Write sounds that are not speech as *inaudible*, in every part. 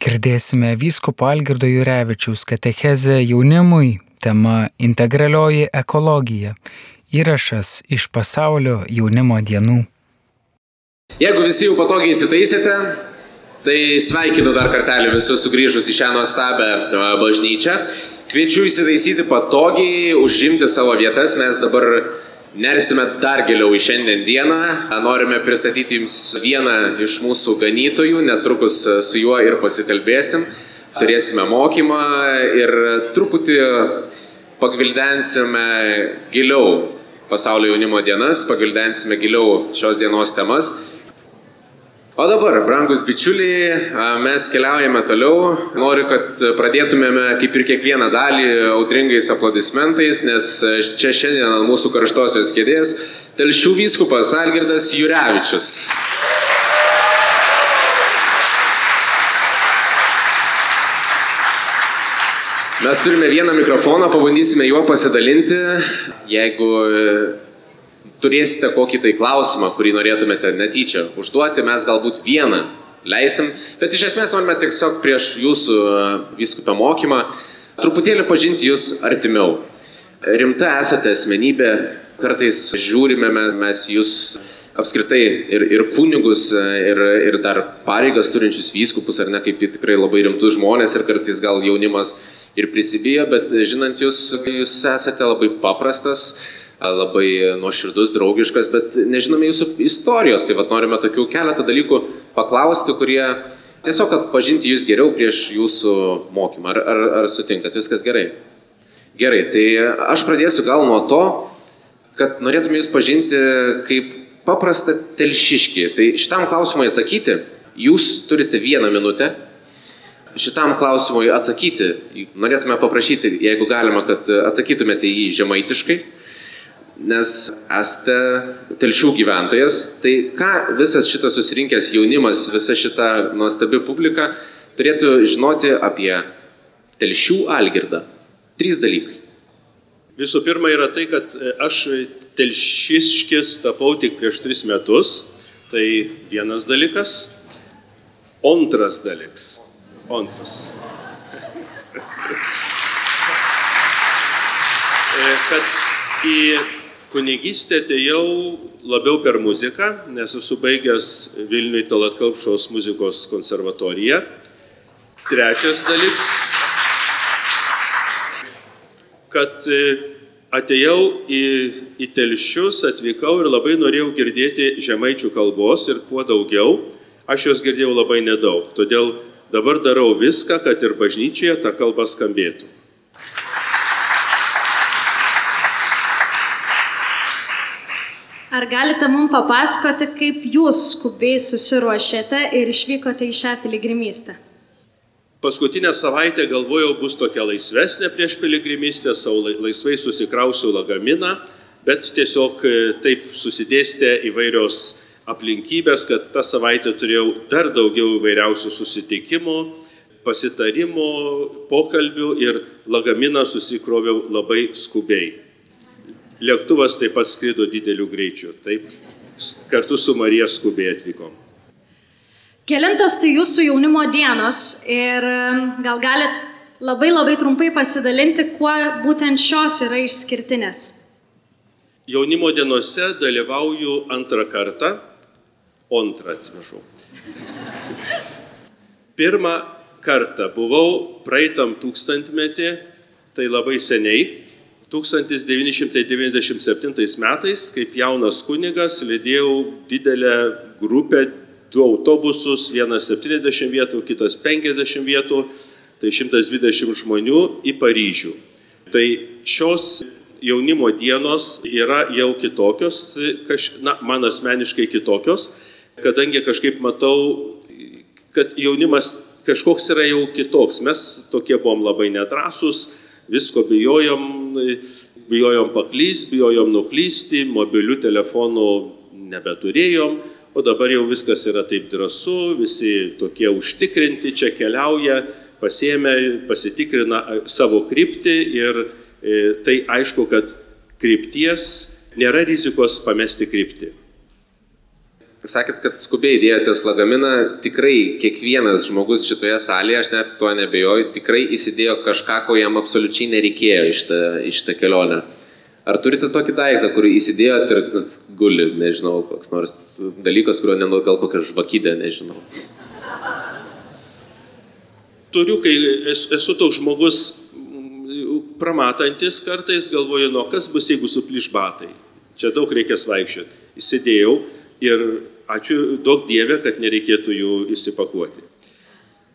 Girdėsime vyskupo Algirdo Jurevičiaus katechezę jaunimui, tema integralioji ekologija. Įrašas iš pasaulio jaunimo dienų. Jeigu visi jau patogiai įsitaisėte, tai sveikinu dar kartelį visus sugrįžus į šią nuostabę bažnyčią. Kviečiu įsitaisyti patogiai, užimti savo vietas, mes dabar Nersime dar giliau į šiandien dieną. Norime pristatyti Jums vieną iš mūsų ganytojų, netrukus su juo ir pasikalbėsim. Turėsime mokymą ir truputį pagvildensime giliau pasaulio jaunimo dienas, pagvildensime giliau šios dienos temas. O dabar, brangus bičiuliai, mes keliaujame toliau. Noriu, kad pradėtumėme kaip ir kiekvieną dalį audringais aplodismentais, nes čia šiandien ant mūsų karštosios kėdės telšių vyskupas Algirdas Jurevičius. Mes turime vieną mikrofoną, pabandysime juo pasidalinti. Jeigu turėsite kokį tai klausimą, kurį norėtumėte netyčia užduoti, mes galbūt vieną leisim, bet iš esmės norime tiesiog prieš jūsų e, viskupio mokymą truputėlį pažinti jūs artimiau. Rimta esate asmenybė, kartais žiūrime mes, mes jūs apskritai ir, ir kunigus, e, ir, ir dar pareigas turinčius vyskupus, ar ne, kaip tikrai labai rimtus žmonės ir kartais gal jaunimas ir prisibijo, bet žinant jūs, jūs esate labai paprastas, labai nuoširdus, draugiškas, bet nežinome jūsų istorijos, tai vad norime tokių keletą dalykų paklausti, kurie tiesiog atpažinti jūs geriau prieš jūsų mokymą. Ar, ar, ar sutinkat, viskas gerai? Gerai, tai aš pradėsiu gal nuo to, kad norėtum jūs pažinti kaip paprastą telšiškį. Tai šitam klausimui atsakyti, jūs turite vieną minutę. Šitam klausimui atsakyti, norėtume paprašyti, jeigu galima, kad atsakytumėte jį žemaitiškai nes esate telšių gyventojas, tai ką visas šitas susirinkęs jaunimas, visa šita nuostabi publika turėtų žinoti apie telšių Algirdą? Trys dalykai. Visų pirma yra tai, kad aš telšiškis tapau tik prieš tris metus, tai vienas dalykas. Antras dalykas. Antras. *laughs* E, kad į kunigystę atėjau labiau per muziką, nes esu baigęs Vilniui Talatkalpšos muzikos konservatoriją. Trečias dalykas, kad e, atėjau į, į telšius, atvykau ir labai norėjau girdėti žemaičių kalbos ir kuo daugiau. Aš jos girdėjau labai nedaug, todėl dabar darau viską, kad ir bažnyčioje ta kalba skambėtų. Ar galite mums papasakoti, kaip jūs skubiai susiruošėte ir išvykote į šią piligrimystę? Paskutinę savaitę galvojau bus tokia laisvesnė prieš piligrimystę, savo laisvai susikrausiu lagaminą, bet tiesiog e, taip susidėstė įvairios aplinkybės, kad tą savaitę turėjau dar daugiau įvairiausių susitikimų, pasitarimų, pokalbių ir lagaminą susikroviau labai skubiai. Lėktuvas taip pat skrido dideliu greičiu. Taip, kartu su Marija skubiai atvykom. Kelintas tai jūsų jaunimo dienos ir gal galit labai labai trumpai pasidalinti, kuo būtent šios yra išskirtinės. Jaunimo dienose dalyvauju antrą kartą, antrą atsiprašau. Pirmą kartą buvau praeitam tūkstantmetį, tai labai seniai, 1997 metais, kaip jaunas kunigas, lydėjau didelę grupę, du autobusus, vienas 70 vietų, kitas 50 vietų, tai 120 žmonių į Paryžių. Tai šios jaunimo dienos yra jau kitokios, kaž, na, man asmeniškai kitokios, kadangi kažkaip matau, kad jaunimas kažkoks yra jau kitoks. Mes tokie buvom labai nedrasus, visko bijojom, bijojom paklys, bijojom nuklysti, mobilių telefonų nebeturėjom, o dabar jau viskas yra taip drąsu, visi tokie užtikrinti čia keliauja, pasiemė, pasitikrina savo kryptį ir e, tai aišku, kad krypties nėra rizikos pamesti kryptį. Sakėt, kad skubiai įdėjote lagaminą, tikrai kiekvienas žmogus šitoje salėje, aš net tuo nebejoju, tikrai įsidėjo kažką, ko jam absoliučiai nereikėjo iš tą, iš tą kelionę. Ar turite tokį daiktą, kurį įsidėjot ir guli, nežinau, koks nors dalykas, kurio nenau, gal kokią žvakidę, nežinau. Turiu, kai esu toks žmogus pramatantis kartais, galvoju, nu, kas bus, jeigu suplyš batai. Čia daug reikės vaikščioti. Įsidėjau ir ačiū daug Dievė, kad nereikėtų jų įsipakuoti.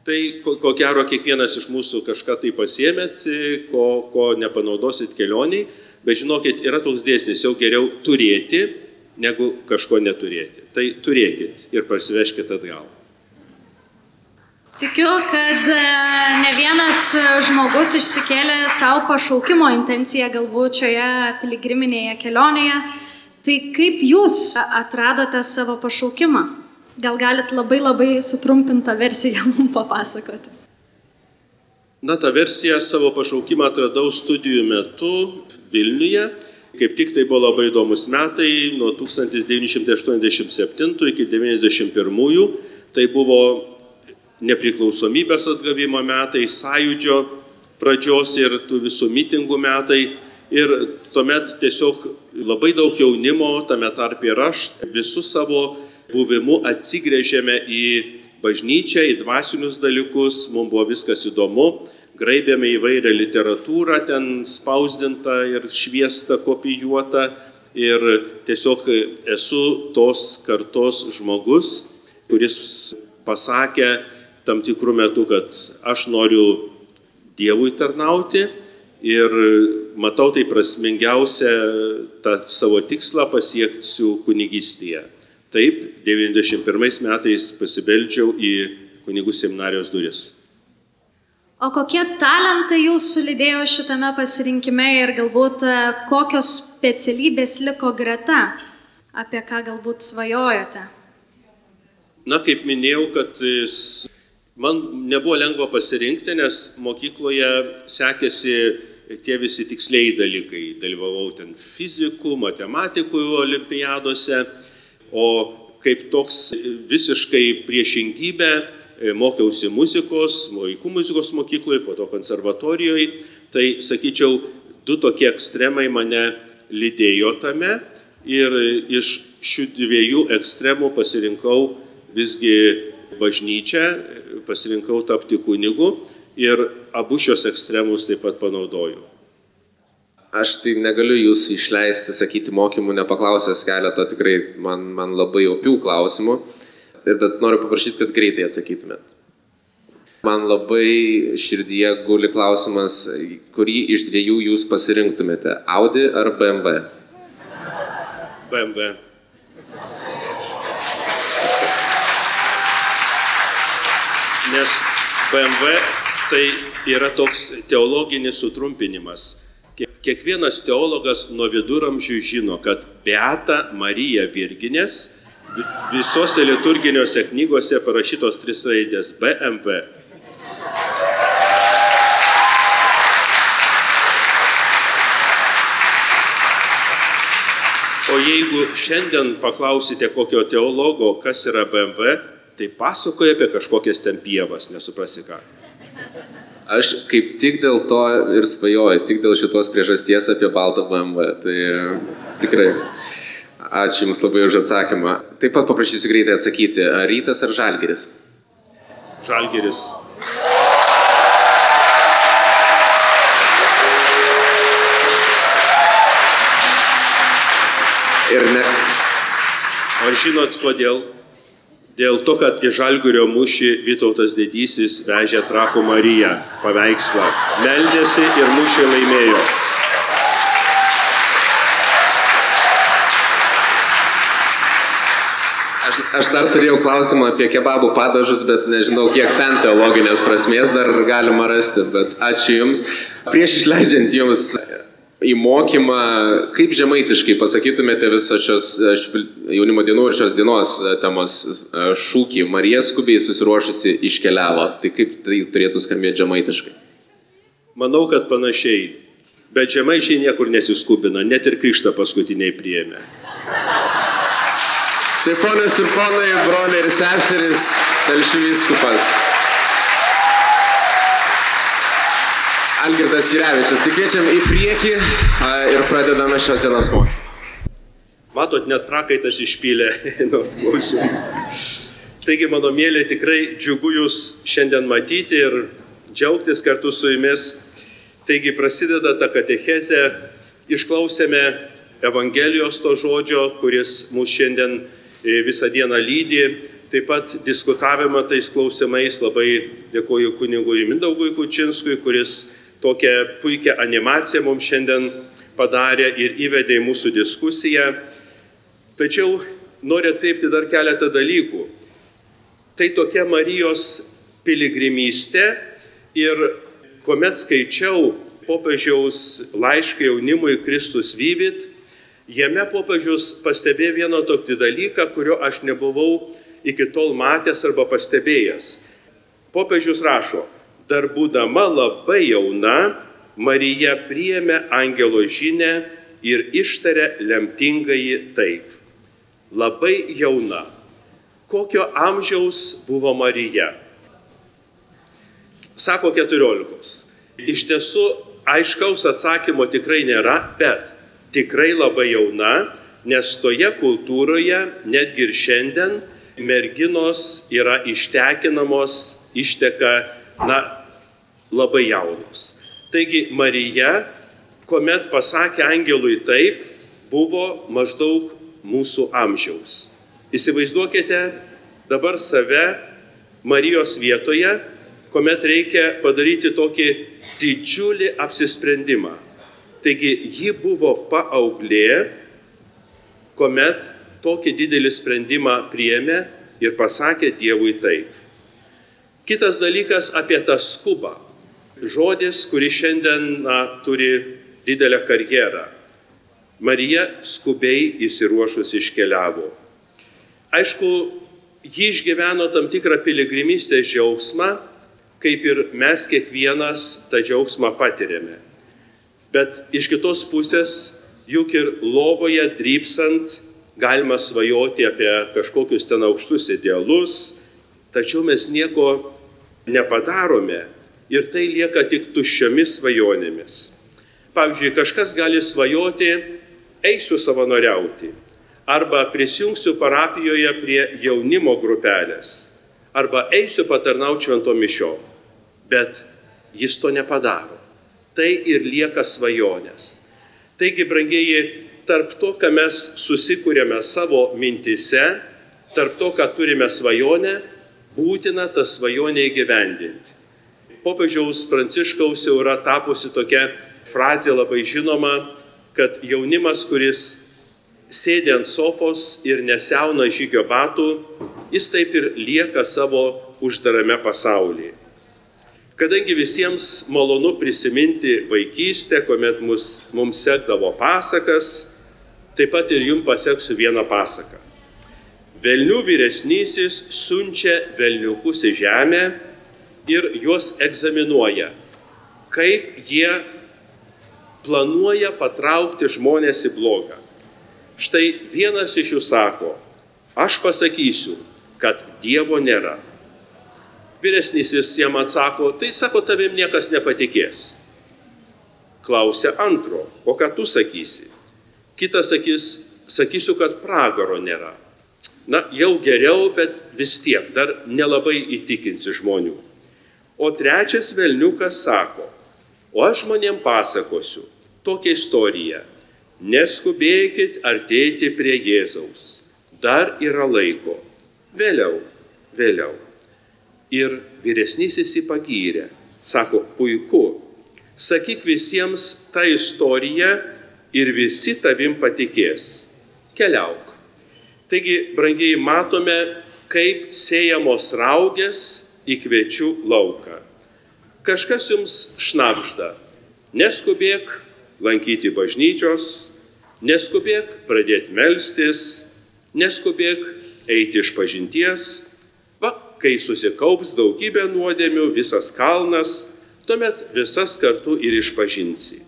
Tai ko, ko gero kiekvienas iš mūsų kažką tai pasiemėt, ko, ko nepanaudosit kelioniai, bet žinokit, yra toks dėsnis, jau geriau turėti, negu kažko neturėti. Tai turėkit ir parsiveškit atgal. Tikiu, kad e, ne vienas žmogus išsikėlė savo pašaukimo intenciją galbūt šioje piligriminėje kelionėje. Tai kaip jūs atradote savo pašaukimą? Gal galit labai labai sutrumpintą versiją *laughs* mums papasakoti? Na, tą versiją savo pašaukimą atradau studijų metu Vilniuje. Kaip tik tai buvo labai įdomus metai, nuo 1987 iki 1991. Tai buvo nepriklausomybės atgavimo metai, sąjūdžio pradžios ir tų visų mitingų metai. Ir tuomet tiesiog labai daug jaunimo, tame tarp ir aš, visų savo buvimu atsigrėžėme į bažnyčią, į dvasinius dalykus, mums buvo viskas įdomu, graibėme įvairią literatūrą, ten spausdintą ir šviestą, kopijuotą. Ir tiesiog esu tos kartos žmogus, kuris pasakė tam tikrų metų, kad aš noriu Dievui tarnauti ir matau tai prasmingiausia tą savo tikslą pasieksiu kunigystėje. Taip, 91 metais pasibeldžiau į kunigų seminarijos duris. O kokie talentai jūsų lydėjo šitame pasirinkime ir galbūt e, kokios specialybės liko greta, apie ką galbūt svajojote? Na, kaip minėjau, kad man nebuvo lengva pasirinkti, nes mokykloje sekėsi tie visi tiksliai dalykai. Dalyvavau ten fizikų, matematikų olimpiadose, o kaip toks visiškai priešingybė E, mokiausi muzikos, vaikų muzikos mokykloje, po to konservatorijoje. Tai, sakyčiau, du tokie ekstremai mane lydėjo tame ir iš šių dviejų ekstremų pasirinkau visgi bažnyčią, pasirinkau tapti kunigu ir abu šios ekstremus taip pat panaudoju. Aš tai negaliu jūsų išleisti, sakyti mokymų, nepaklausęs keleto tikrai man, man labai opių klausimų ir bet noriu paprašyti, kad greitai atsakytumėt. Man labai širdyje guli klausimas, kurį iš dviejų jūs pasirinktumėte - Audi ar BMW? BMW. Nes BMW tai yra toks teologinis sutrumpinimas. Kiekvienas teologas nuo viduramžių žino, kad Beata Marija Virginės Visose liturginiuose knygose parašytos tris raidės BMP. O jeigu šiandien paklausite kokio teologo, kas yra BMW, tai pasakoja apie kažkokias ten pievas, nesuprasi ką. Aš kaip tik dėl to ir svajoju, tik dėl šitos priežasties apie baltą BMW. Tai tikrai. Ačiū Jums labai už atsakymą. Taip pat paprašysiu greitai atsakyti, ar rytas ar žalgeris? Žalgeris. Ir ne. Ar žinot kodėl? Dėl to, kad į Žalgirio mūšį Vytautas Didysis vežė Trakų Mariją paveikslą. Meldėsi ir mūšį laimėjo. Aš, aš dar turėjau klausimą apie kebabų padažus, bet nežinau, kiek ten teologinės prasmės dar galima rasti, bet ačiū Jums. Prieš išleidžiant Jums į mokymą, kaip žemaitiškai pasakytumėte visos šios jaunimo dienų ir šios dienos temos šūkį, Marija skubiai susiruošusi iškeliavo. Tai kaip tai turėtų skambėti žemaitiškai? Manau, kad panašiai. Bet žemaičiai niekur nesiskubina, net ir krikštą paskutiniai priėmė. Tai ponios ir ponai, broliai ir seserys, telšių vyskupas. Algirdas Jurevičius, tai kviečiam į priekį ir pradedame šios dienos mokymą. Matot, net prakaitas išpylė *laughs* nuo klausimų. Taigi, mano mėly, tikrai džiugu Jūs šiandien matyti ir džiaugtis kartu su Jumis. Taigi, prasideda ta katechezė, išklausėme Evangelijos to žodžio, kuris mūsų šiandien E, visą dieną lydi. Taip pat diskutavimą tais klausimais labai dėkoju kunigui Mindaugui Kučinskui, kuris tokią puikią animaciją mums šiandien padarė ir įvedė į mūsų diskusiją. Tačiau noriu atkreipti dar keletą dalykų. Tai tokia Marijos piligrimystė ir kuomet skaičiau popiežiaus laišką jaunimui Kristus Vyvit, Jame popiežius pastebėjo vieną tokį dalyką, kurio aš nebuvau iki tol matęs arba pastebėjęs. Popiežius rašo, dar būdama labai jauna, Marija priėmė angelo žinę ir ištarė lemtingai taip. Labai jauna. Kokio amžiaus buvo Marija? Sako 14. Iš tiesų, aiškaus atsakymo tikrai nėra, bet tikrai labai jauna, nes toje kultūroje netgi ir šiandien merginos yra ištekinamos, išteka, na, labai jaunos. Taigi Marija, kuomet pasakė angelui taip, buvo maždaug mūsų amžiaus. Įsivaizduokite dabar save Marijos vietoje, kuomet reikia padaryti tokį didžiulį apsisprendimą Taigi ji buvo paauglė, kuomet tokį didelį sprendimą priėmė ir pasakė Dievui taip. Kitas dalykas apie tą skubą. Žodis, kuris šiandien na, turi didelę karjerą. Marija skubiai įsiruošus iškeliavo. Aišku, ji išgyveno tam tikrą piligrimystės džiaugsmą, kaip ir mes kiekvienas tą džiaugsmą patiriame. Bet iš kitos pusės, juk ir lovoje drypsant galima svajoti apie kažkokius ten aukštus idealus, tačiau mes nieko nepadarome ir tai lieka tik tuščiomis svajonėmis. Pavyzdžiui, kažkas gali svajoti, eisiu savanoriauti, arba prisijungsiu parapijoje prie jaunimo grupelės, arba eisiu patarnauti švento mišio, bet jis to nepadaro tai ir lieka svajonės. Taigi, brangieji, tarp to, ką mes susikūrėme savo mintise, tarp to, ką turime svajonę, būtina tą svajonę įgyvendinti. Popiežiaus Pranciškaus jau yra tapusi tokia frazė labai žinoma, kad jaunimas, kuris sėdi ant sofos ir nesiauna žygio batų, jis taip ir lieka savo uždarame pasaulyje. Kadangi visiems malonu prisiminti vaikystę, kuomet mus, mums sekdavo pasakas, taip pat ir jums paseksiu vieną pasaką. Velnių vyresnysis siunčia velniukus į žemę ir juos egzaminuoja, kaip jie planuoja patraukti žmonės į blogą. Štai vienas iš jų sako, aš pasakysiu, kad Dievo nėra. Vyresnysis jam atsako, tai sako, tavim niekas nepatikės. Klausia antro, o ką tu sakysi? Kitas sakys, sakysiu, kad pragaro nėra. Na, jau geriau, bet vis tiek dar nelabai įtikinsi žmonių. O trečias velniukas sako, o aš žmonėm pasakosiu tokią istoriją. Neskubėkit artėti prie Jėzaus. Dar yra laiko. Vėliau, vėliau. Ir vyresnysis jį pagyrė. Sako, puiku, sakyk visiems tą istoriją ir visi tavim patikės. Keliauk. Taigi, brangiai, matome, kaip siejamos raugės į kviečių lauką. Kažkas jums šnapžda. Neskubėk lankyti bažnyčios, neskubėk pradėti melstis, neskubėk eiti iš pažinties, kai susikaups daugybė nuodėmių, visas kalnas, tuomet visas kartu ir išpažinsi.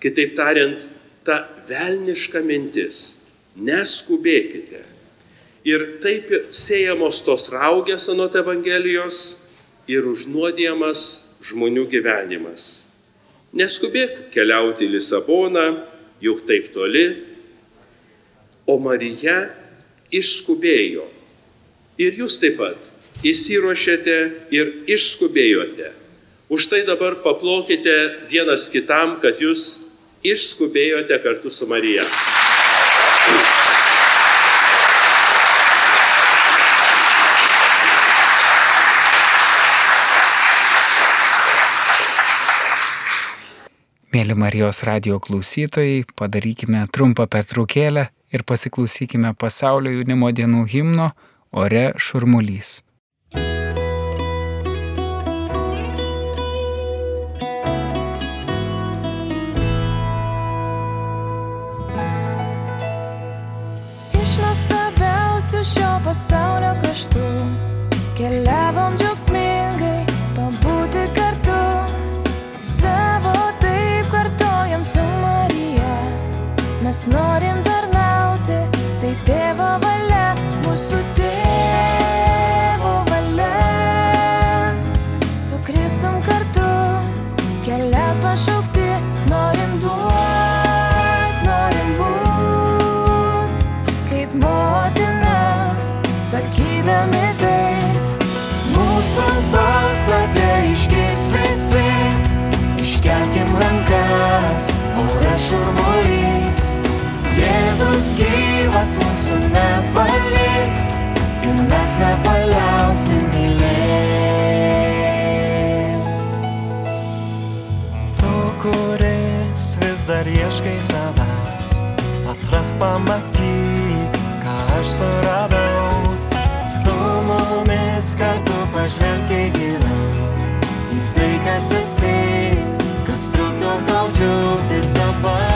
Kitaip tariant, ta velniška mintis - neskubėkite. Ir taip siejamos tos raugės anot Evangelijos ir užnuodijamas žmonių gyvenimas. Neskubėk keliauti į Lisaboną, juk taip toli, o Marija išskubėjo. Ir jūs taip pat įsiruošėte ir išskubėjote. Už tai dabar paplokite vienas kitam, kad jūs išskubėjote kartu su Marija. Mėly Marijos radio klausytojai, padarykime trumpą pertraukėlę ir pasiklausykime pasaulio jaunimo dienų himno Ore šurmulys. Iš nuostabiausių šio pasaulio kraštų keliavom džiaugsmingai Mes norim tarnauti, gyvas mūsų nepaliks ir mes nepaliausim mylėti. Tu, kuris vis dar ieškai savęs, atras pamatyk, ką aš suradau. Su mumis kartu pažvelgiai giliau į tai, kas esi, kas trukdo tau džiaugtis dabar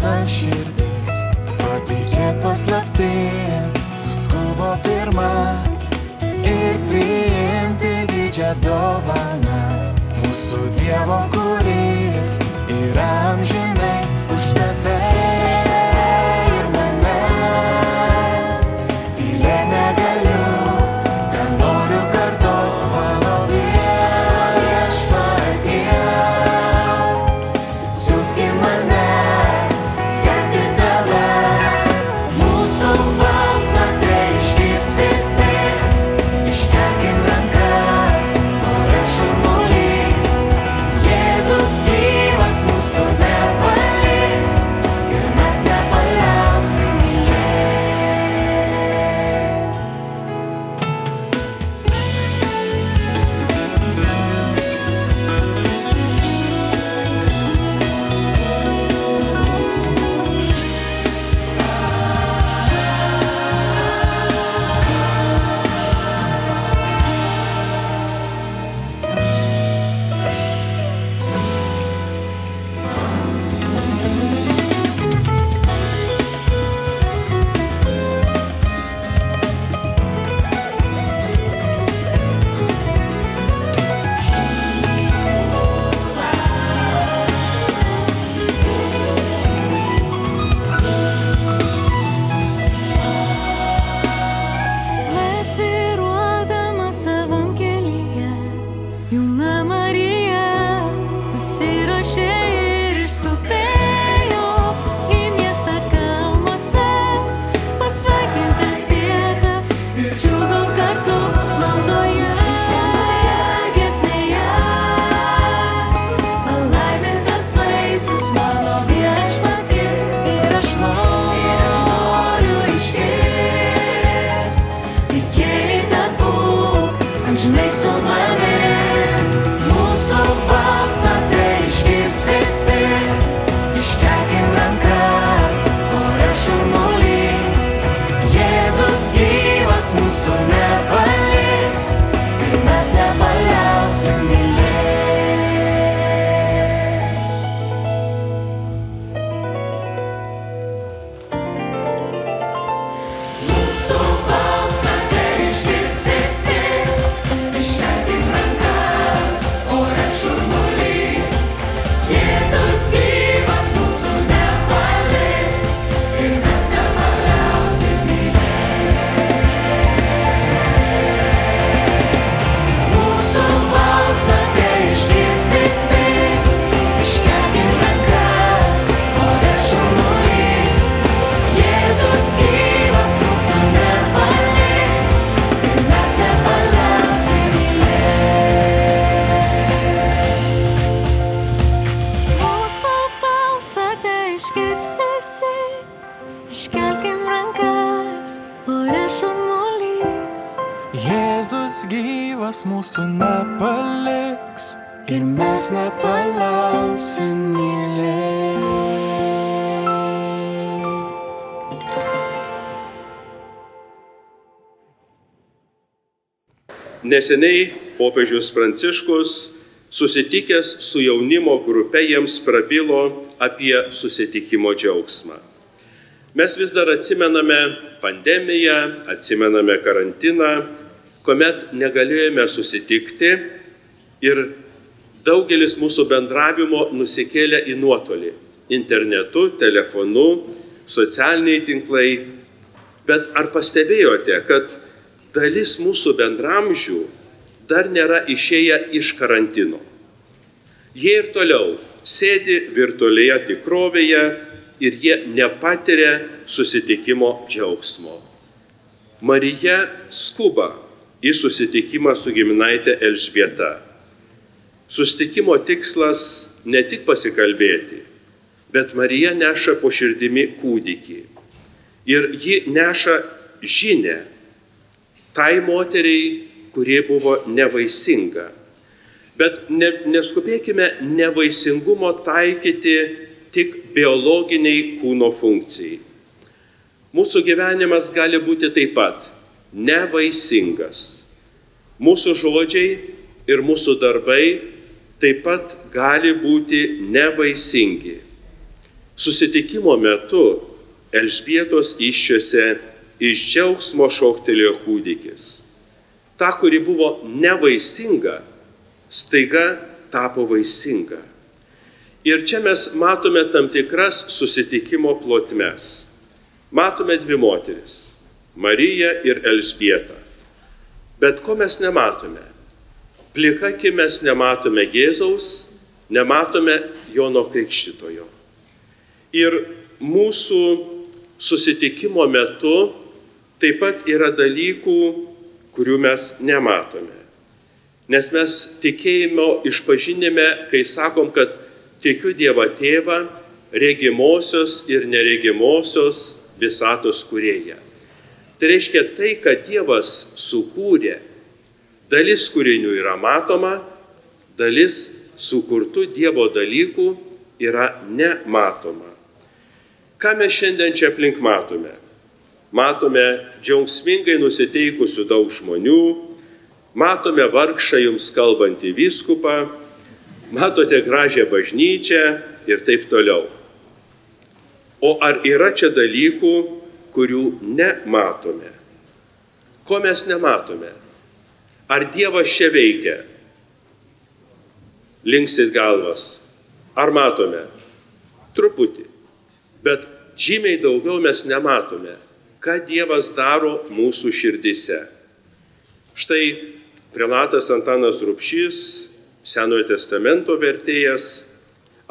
paprasta širdis, patikėt paslaptim, suskubo pirmą ir priimti didžią dovaną. Mūsų Dievo, kuris yra amžinai Neseniai popiežius Pranciškus susitikęs su jaunimo grupe jiems prabilo apie susitikimo džiaugsmą. Mes vis dar atsimename pandemiją, atsimename karantiną, kuomet negalėjome susitikti ir daugelis mūsų bendravimo nusikėlė į nuotolį - internetu, telefonu, socialiniai tinklai. Bet ar pastebėjote, kad dalis mūsų bendramžių dar nėra išėję iš karantino? Jie ir toliau sėdi virtualioje tikrovėje ir jie nepatiria susitikimo džiaugsmo. Marija skuba į susitikimą su giminaitė Elžbieta. Susitikimo tikslas ne tik pasikalbėti, bet Marija neša po širdimi kūdikį. Ir ji neša žinę tai moteriai, kurie buvo nevaisinga. Bet ne, neskubėkime nevaisingumo taikyti tik biologiniai kūno funkcijai. Mūsų gyvenimas gali būti taip pat nevaisingas. Mūsų žodžiai ir mūsų darbai taip pat gali būti nevaisingi. Susitikimo metu Elžbietos iššiose iš džiaugsmo šoktelėjo kūdikis. Ta, kuri buvo nevaisinga, staiga tapo vaisinga. Ir čia mes matome tam tikras susitikimo plotmes. Matome dvi moteris - Mariją ir Elžbietą. Bet ko mes nematome? Plika akimi mes nematome Jėzaus, nematome Jono Krikštitojo. Ir mūsų susitikimo metu taip pat yra dalykų, kurių mes nematome. Nes mes tikėjimo išpažinime, kai sakom, kad tikiu Dievą Tėvą, regimosios ir neregimosios visatos kurėja. Tai reiškia tai, kad Dievas sukūrė, dalis kūrinių yra matoma, dalis sukurtų Dievo dalykų yra nematoma. Ką mes šiandien čia aplink matome? Matome džiaugsmingai nusiteikusių daug žmonių, matome vargšą jums kalbantį vyskupą, matote gražią bažnyčią ir taip toliau. O ar yra čia dalykų, kurių nematome? Ko mes nematome? Ar Dievas čia veikia? Linksit galvas. Ar matome? Truputį. Bet žymiai daugiau mes nematome, ką Dievas daro mūsų širdise. Štai prelatas Antanas Rupšys, Senojo testamento vertėjas,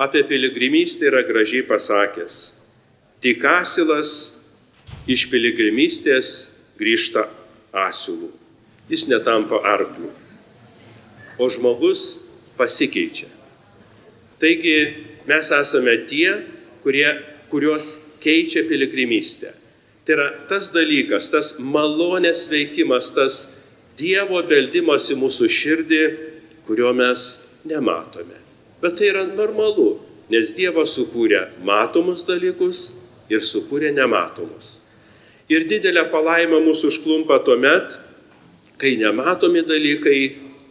apie piligrimystę yra gražiai pasakęs. Tik asilas iš piligrimystės grįžta asilų. Jis netampa arkliu. O žmogus pasikeičia. Taigi mes esame tie, kurie, kuriuos keičia piligrimystė. Tai yra tas dalykas, tas malonės veikimas, tas Dievo beldimas į mūsų širdį, kurio mes nematome. Bet tai yra normalu, nes Dievas sukūrė matomus dalykus ir sukūrė nematomus. Ir didelė palaima mūsų užklumpa tuo met, kai nematomi dalykai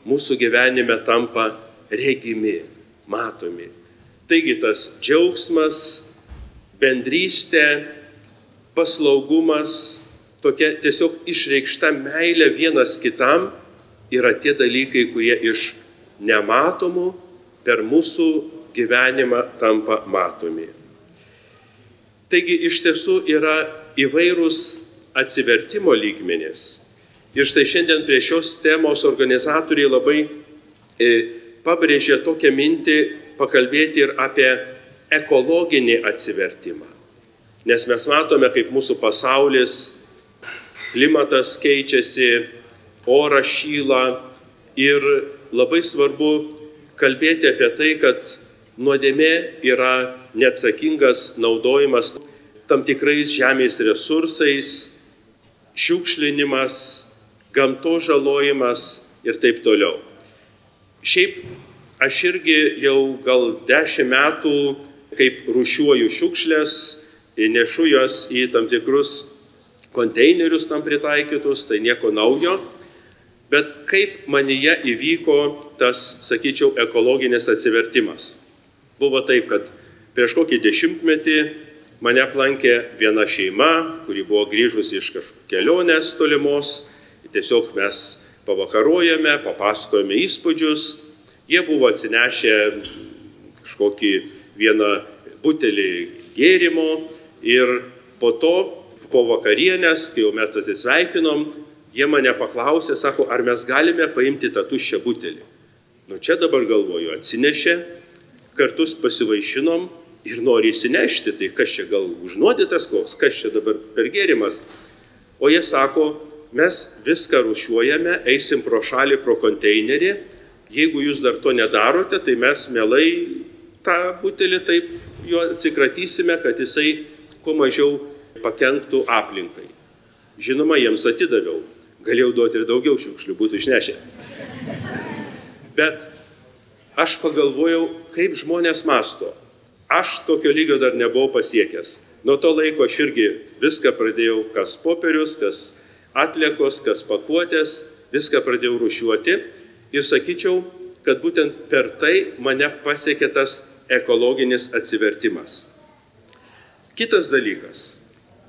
mūsų gyvenime tampa regimi, matomi. Taigi tas džiaugsmas, bendrystė, paslaugumas, tokia tiesiog išreikšta meilė vienas kitam yra tie dalykai, kurie iš nematomų per mūsų gyvenimą tampa matomi. Taigi iš tiesų yra įvairūs atsivertimo lygmenys. Ir štai šiandien prie šios temos organizatoriai labai e, pabrėžė tokią mintį pakalbėti ir apie ekologinį atsivertimą. Nes mes matome, kaip mūsų pasaulis, klimatas keičiasi, oras šyla ir labai svarbu kalbėti apie tai, kad Nuodėmė yra neatsakingas naudojimas tam tikrais žemės resursais, šiukšlinimas, gamto žalojimas ir taip toliau. Šiaip aš irgi jau gal dešimt metų, kaip rušiuoju šiukšlės, nešu jas į tam tikrus konteinerius tam pritaikytus, tai nieko naujo. Bet kaip manyje įvyko tas, sakyčiau, ekologinis atsivertimas. Buvo taip, kad prieš kokį dešimtmetį mane aplankė viena šeima, kuri buvo grįžusi iš kažkokios kelionės tolimos. Tiesiog mes pavakarojame, papasakojame įspūdžius. Jie buvo atsinešę kažkokį vieną butelį gėrimo ir po to, po vakarienės, kai jau mes atsisveikinom, jie mane paklausė, sako, ar mes galime paimti tą tuščią butelį. Nu čia dabar galvoju, atsinešė, kartus pasivaišinom ir nori įsinešti, tai kas čia gal užnuodytas koks, kas čia dabar per gėrimas. O jie sako, mes viską rušiuojame, eisim pro šalį, pro konteinerį, jeigu jūs dar to nedarote, tai mes mielai tą butelį taip jo atsikratysime, kad jisai kuo mažiau pakenktų aplinkai. Žinoma, jiems atidaviau. Galėjau duoti ir daugiau šiukšlių, būtų išnešę. Bet aš pagalvojau, kaip žmonės masto. Aš tokio lygio dar nebuvau pasiekęs. Nuo to laiko aš irgi viską pradėjau, kas popierius, kas atliekos, kas pakuotės, viską pradėjau rušiuoti ir sakyčiau, kad būtent per tai mane pasiekė tas ekologinis atsivertimas. Kitas dalykas.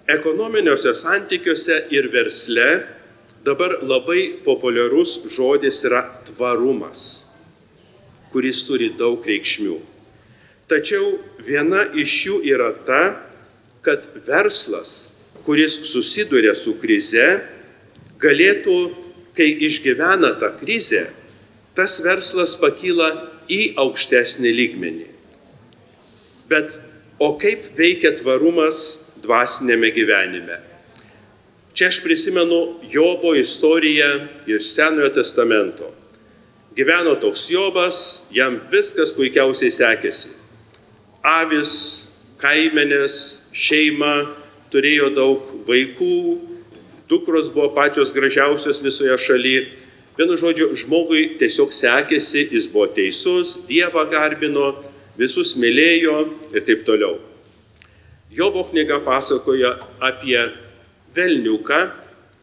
Ekonominiuose santykiuose ir versle dabar labai populiarus žodis yra tvarumas kuris turi daug reikšmių. Tačiau viena iš jų yra ta, kad verslas, kuris susiduria su krize, galėtų, kai išgyvena tą krizę, tas verslas pakyla į aukštesnį lygmenį. Bet o kaip veikia tvarumas dvasinėme gyvenime? Čia aš prisimenu Jobo istoriją iš Senojo testamento. Gyveno toks Jobas, jam viskas puikiausiai sekėsi. Avis, kaimenės, šeima, turėjo daug vaikų, dukros buvo pačios gražiausios visoje šalyje. Vienu žodžiu, žmogui tiesiog sekėsi, jis buvo teisus, Dievą garbino, visus mylėjo ir taip toliau. Jobo knyga pasakoja apie velniuką,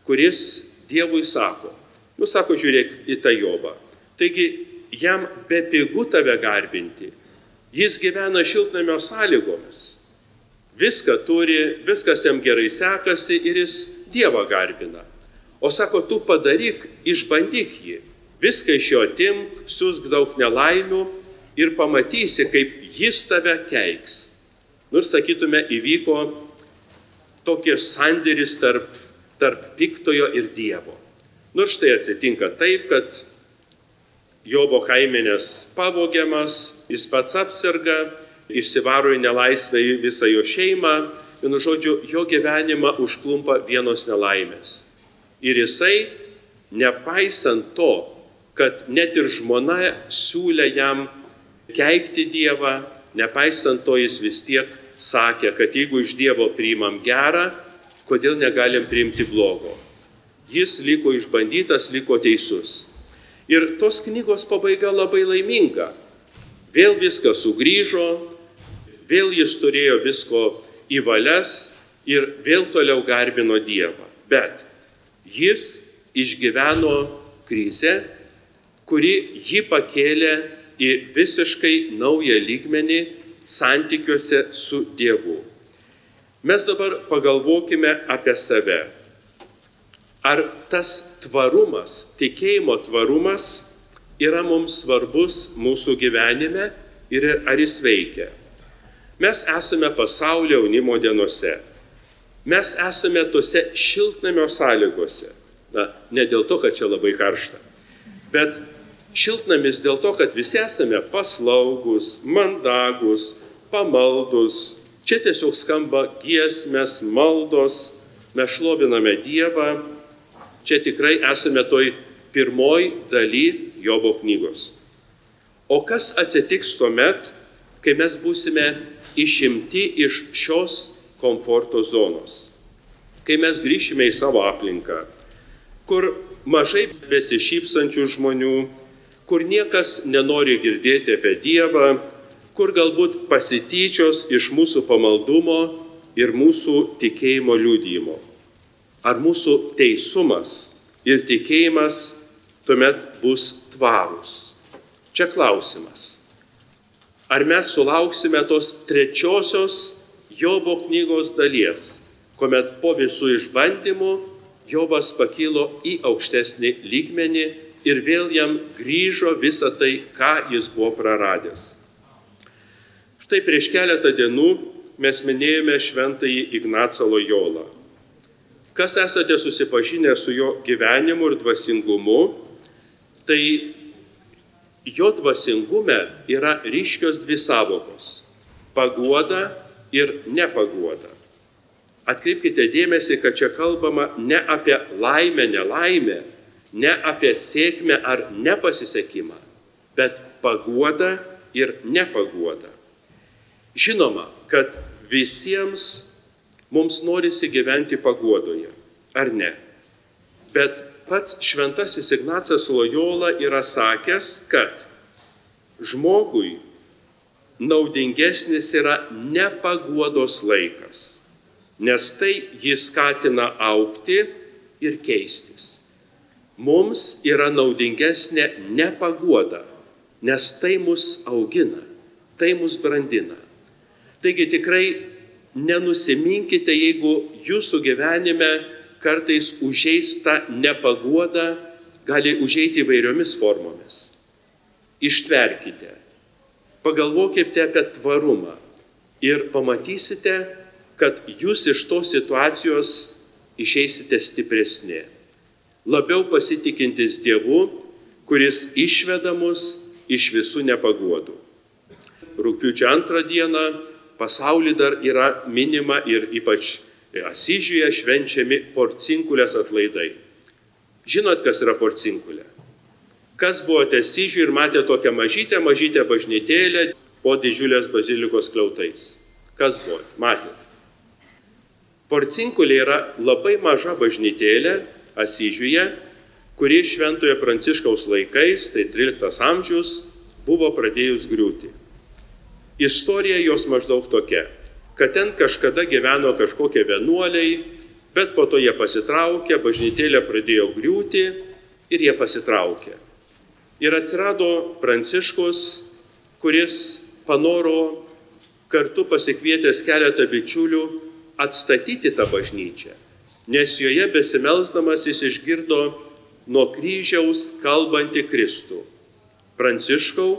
kuris Dievui sako, nu sako, žiūrėk į tą Jobą. Taigi jam bepigu tave garbinti. Jis gyvena šiltnamio sąlygomis. Viską turi, viskas jam gerai sekasi ir jis Dievą garbina. O sako, tu padaryk, išbandyk jį. Viską iš jo atimk, siūsk daug nelaimių ir pamatysi, kaip jis tave keiks. Nors sakytume, įvyko tokie sandėris tarp, tarp piktojo ir Dievo. Nors tai atsitinka taip, kad Jobo kaimenės pavogiamas, jis pats apsirga, išsivaro į nelaisvę visą jo šeimą, vienu žodžiu, jo gyvenimą užklumpa vienos nelaimės. Ir jisai, nepaisant to, kad net ir žmona siūlė jam keikti Dievą, nepaisant to jis vis tiek sakė, kad jeigu iš Dievo priimam gerą, kodėl negalim priimti blogo. Jis liko išbandytas, liko teisus. Ir tos knygos pabaiga labai laiminga. Vėl viskas sugrįžo, vėl jis turėjo visko į valias ir vėl toliau garbino Dievą. Bet jis išgyveno krizę, kuri jį pakėlė į visiškai naują lygmenį santykiuose su Dievu. Mes dabar pagalvokime apie save. Ar tas tvarumas, tikėjimo tvarumas yra mums svarbus mūsų gyvenime ir ar jis veikia? Mes esame pasaulio jaunimo dienose. Mes esame tose šiltnamio sąlygose. Na, ne dėl to, kad čia labai karšta, bet šiltnamis dėl to, kad visi esame paslaugus, mandagus, pamaldus. Čia tiesiog skamba giesmės, maldos, mes šloviname Dievą, Čia tikrai esame toj pirmoj daly Jobo knygos. O kas atsitiks tuomet, kai mes būsime išimti iš šios komforto zonos. Kai mes grįšime į savo aplinką, kur mažai besišypsančių žmonių, kur niekas nenori girdėti apie Dievą, kur galbūt pasityčios iš mūsų pamaldumo ir mūsų tikėjimo liūdėjimo. Ar mūsų teisumas ir tikėjimas tuomet bus tvarūs? Čia klausimas. Ar mes sulauksime tos trečiosios Jobo knygos dalies, kuomet po visų išbandymų Jobas pakilo į aukštesnį lygmenį ir vėl jam grįžo visa tai, ką jis buvo praradęs. Štai prieš keletą dienų mes minėjome šventąjį Ignacą Lojolą. Kas esate susipažinę su jo gyvenimu ir dvasingumu, tai jo dvasingume yra ryškios dvi savokos - paguoda ir nepaguoda. Atkreipkite dėmesį, kad čia kalbama ne apie laimę, nelaimę, ne apie sėkmę ar nepasisekimą, bet paguoda ir nepaguoda. Žinoma, kad visiems mums norisi gyventi paguodoje, ar ne? Bet pats šventasis Ignacas Lojola yra sakęs, kad žmogui naudingesnis yra nepaguodos laikas, nes tai jį skatina aukti ir keistis. Mums yra naudingesnė nepaguoda, nes tai mus augina, tai mus brandina. Taigi tikrai nenusiminkite, jeigu jūsų gyvenime kartais užeista nepaguoda, gali užeiti įvairiomis formomis. Ištverkite pagalvokite apie tvarumą ir pamatysite, kad jūs iš tos situacijos išeisite stipresni, labiau pasitikintis Dievu, kuris išveda mus iš visų nepagodų. Rūpiučio antrą dieną pasaulyje dar yra minima ir ypač Asyžiuje švenčiami porcinkulės atlaidai. Žinot, kas yra porcinkulė? Kas buvote Syžiui ir matė tokią mažytę, mažytę bažnytėlę po didžiulės bazilikos kliautais? Kas buvote? Matėt? Porcinkulė yra labai maža bažnytėlė Asyžiuje, kuri Šventojo Pranciškaus laikais, tai 13 amžius, buvo pradėjus griūti. Istorija jos maždaug tokia, kad ten kažkada gyveno kažkokie vienuoliai, bet po to jie pasitraukė, bažnytėlė pradėjo griūti ir jie pasitraukė. Ir atsirado Pranciškus, kuris panoro kartu pasikvietęs keletą bičiulių atstatyti tą bažnyčią, nes joje besimelsdamas jis išgirdo nuo kryžiaus kalbantį Kristų. Pranciškau,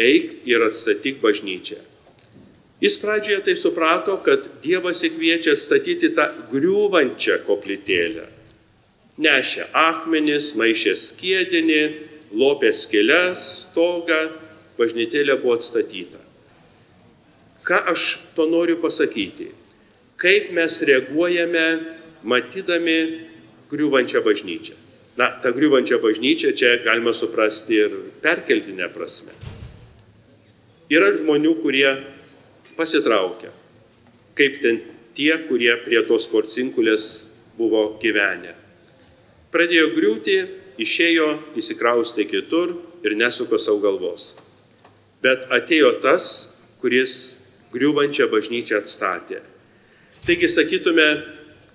eik ir atstatyk bažnyčią. Jis pradžioje tai suprato, kad Dievas įkviečia statyti tą griūvančią koplytėlę. Nešė akmenis, maišė skėdinį, lopė skėlės, stogą, bažnytėlė buvo atstatyta. Ką aš to noriu pasakyti? Kaip mes reaguojame, matydami griūvančią bažnyčią? Na, tą griūvančią bažnyčią čia galima suprasti ir perkeltinę prasme. Yra žmonių, kurie pasitraukia, kaip ten tie, kurie prie tos porcinkulės buvo gyvenę. Pradėjo griūti, išėjo, įsikraustė kitur ir nesuko savo galvos. Bet atėjo tas, kuris griūvančią bažnyčią atstatė. Taigi sakytume,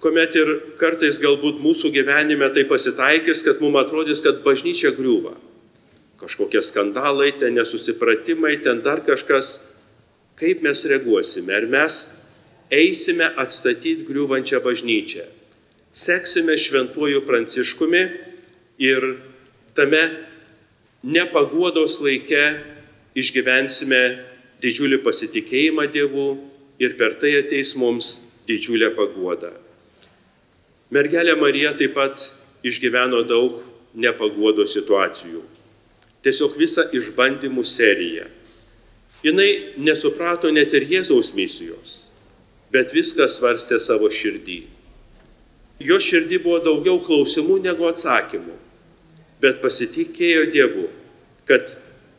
kuomet ir kartais galbūt mūsų gyvenime tai pasitaikys, kad mums atrodys, kad bažnyčia griūva. Kažkokie skandalai, ten nesusipratimai, ten dar kažkas. Kaip mes reaguosime? Ar mes eisime atstatyti griūvančią bažnyčią? Seksime šventuoju pranciškumi ir tame nepaguodos laike išgyvensime didžiulį pasitikėjimą Dievu ir per tai ateis mums didžiulė paguoda. Mergelė Marija taip pat išgyveno daug nepaguodo situacijų. Tiesiog visą išbandymų seriją. Jis nesuprato net ir Jėzaus misijos, bet viską svarstė savo širdį. Jo širdį buvo daugiau klausimų negu atsakymų bet pasitikėjo Dievu, kad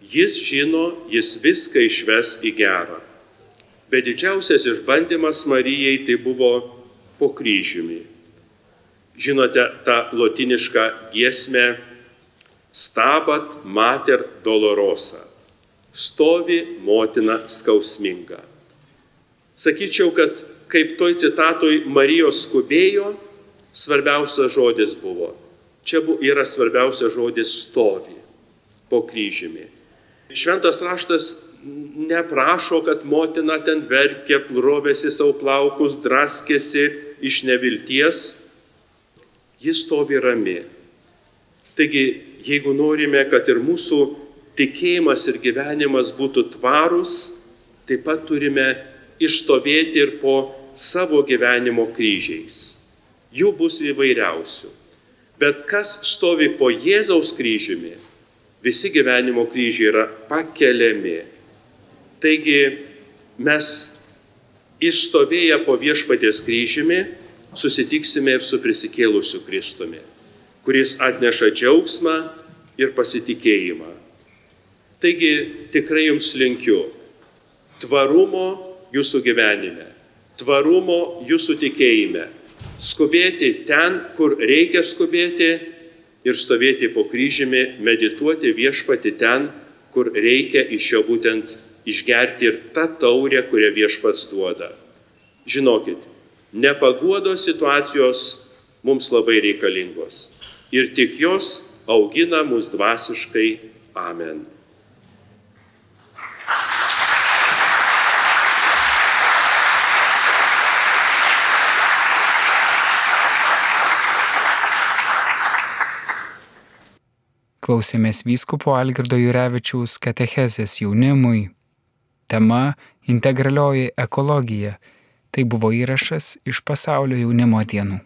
Jis žino, jis viską išves į gerą. Bet didžiausias išbandymas Marijai tai buvo po kryžiumi. Žinote tą lotinišką giesmę Stabat mater dolorosa. Stovi motina skausminga. Sakyčiau, kad kaip toj citatoj Marijos skubėjo, svarbiausias žodis buvo. Čia yra svarbiausias žodis stovi po kryžiumi. Šventas raštas neprašo, kad motina ten verkė, rovėsi savo plaukus, draskėsi iš nevilties. Jis stovi rami. Taigi, jeigu norime, kad ir mūsų tikėjimas ir gyvenimas būtų tvarus, taip pat turime išstovėti ir po savo gyvenimo kryžiais. Jų bus įvairiausių. Bet kas stovi po Jėzaus kryžiumi, visi gyvenimo kryžiai yra pakeliami. Taigi mes išstovėję po viešpaties kryžiumi susitiksime ir su prisikėlusiu Kristumi, kuris atneša džiaugsmą ir pasitikėjimą. Taigi tikrai jums linkiu tvarumo jūsų gyvenime, tvarumo jūsų tikėjime, skubėti ten, kur reikia skubėti ir stovėti po kryžimi, medituoti viešpati ten, kur reikia iš jo būtent išgerti ir tą taurę, kurią viešpats duoda. Žinokit, nepaguodo situacijos mums labai reikalingos ir tik jos augina mus dvasiškai. Amen. Klausėmės vyskupo Algirdo Jurevičiaus katechezės jaunimui. Tema - integralioji ekologija. Tai buvo įrašas iš pasaulio jaunimo dienų.